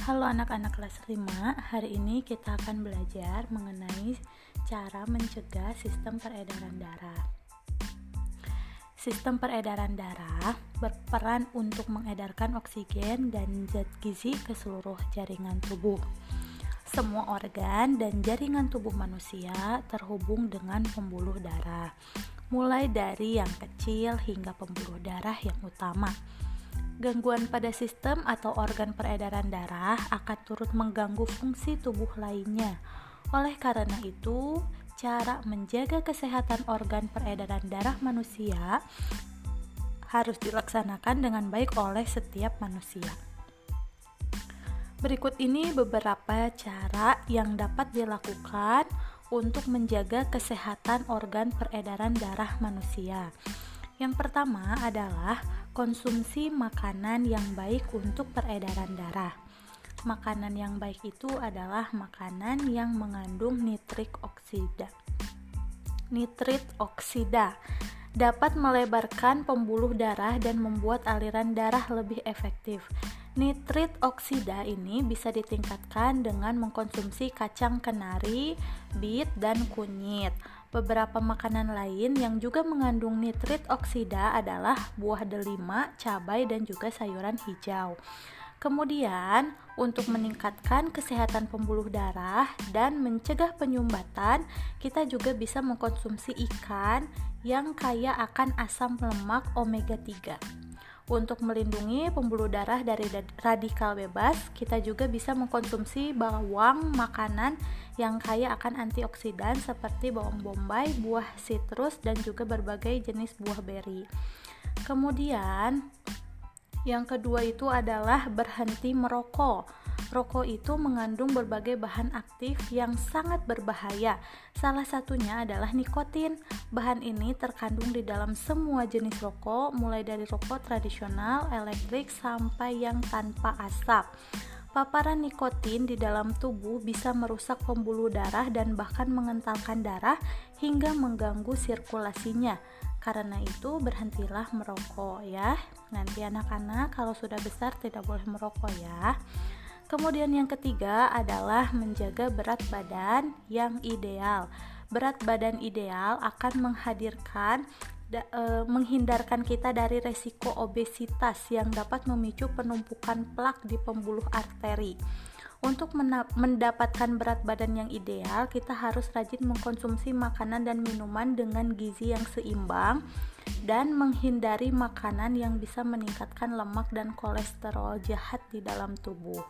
Halo anak-anak kelas 5, hari ini kita akan belajar mengenai cara mencegah sistem peredaran darah. Sistem peredaran darah berperan untuk mengedarkan oksigen dan zat gizi ke seluruh jaringan tubuh. Semua organ dan jaringan tubuh manusia terhubung dengan pembuluh darah, mulai dari yang kecil hingga pembuluh darah yang utama. Gangguan pada sistem atau organ peredaran darah akan turut mengganggu fungsi tubuh lainnya. Oleh karena itu, cara menjaga kesehatan organ peredaran darah manusia harus dilaksanakan dengan baik oleh setiap manusia. Berikut ini beberapa cara yang dapat dilakukan untuk menjaga kesehatan organ peredaran darah manusia. Yang pertama adalah konsumsi makanan yang baik untuk peredaran darah. Makanan yang baik itu adalah makanan yang mengandung nitrik oksida. Nitrit oksida dapat melebarkan pembuluh darah dan membuat aliran darah lebih efektif. Nitrit oksida ini bisa ditingkatkan dengan mengkonsumsi kacang kenari, bit, dan kunyit. Beberapa makanan lain yang juga mengandung nitrit oksida adalah buah delima, cabai, dan juga sayuran hijau. Kemudian, untuk meningkatkan kesehatan pembuluh darah dan mencegah penyumbatan, kita juga bisa mengkonsumsi ikan yang kaya akan asam lemak omega 3. Untuk melindungi pembuluh darah dari radikal bebas, kita juga bisa mengkonsumsi bawang makanan yang kaya akan antioksidan seperti bawang bombay, buah sitrus, dan juga berbagai jenis buah beri. Kemudian, yang kedua itu adalah berhenti merokok. Rokok itu mengandung berbagai bahan aktif yang sangat berbahaya. Salah satunya adalah nikotin. Bahan ini terkandung di dalam semua jenis rokok, mulai dari rokok tradisional, elektrik, sampai yang tanpa asap. Paparan nikotin di dalam tubuh bisa merusak pembuluh darah dan bahkan mengentalkan darah hingga mengganggu sirkulasinya. Karena itu, berhentilah merokok ya. Nanti anak-anak kalau sudah besar tidak boleh merokok ya. Kemudian yang ketiga adalah menjaga berat badan yang ideal. Berat badan ideal akan menghadirkan da, e, menghindarkan kita dari resiko obesitas yang dapat memicu penumpukan plak di pembuluh arteri. Untuk mendapatkan berat badan yang ideal, kita harus rajin mengkonsumsi makanan dan minuman dengan gizi yang seimbang dan menghindari makanan yang bisa meningkatkan lemak dan kolesterol jahat di dalam tubuh.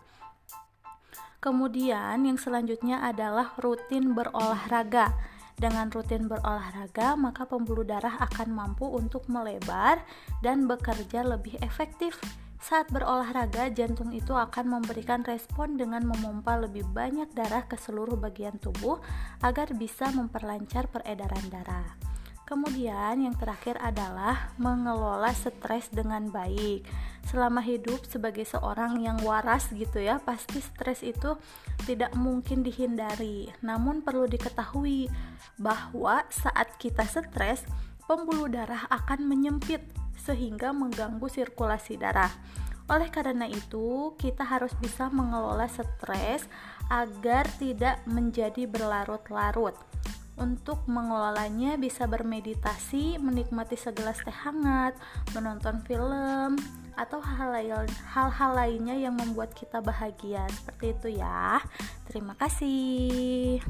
Kemudian yang selanjutnya adalah rutin berolahraga. Dengan rutin berolahraga, maka pembuluh darah akan mampu untuk melebar dan bekerja lebih efektif. Saat berolahraga, jantung itu akan memberikan respon dengan memompa lebih banyak darah ke seluruh bagian tubuh agar bisa memperlancar peredaran darah. Kemudian yang terakhir adalah mengelola stres dengan baik. Selama hidup sebagai seorang yang waras gitu ya, pasti stres itu tidak mungkin dihindari. Namun perlu diketahui bahwa saat kita stres, pembuluh darah akan menyempit sehingga mengganggu sirkulasi darah. Oleh karena itu, kita harus bisa mengelola stres agar tidak menjadi berlarut-larut. Untuk mengelolanya bisa bermeditasi, menikmati segelas teh hangat, menonton film, atau hal-hal lainnya yang membuat kita bahagia. Seperti itu ya. Terima kasih.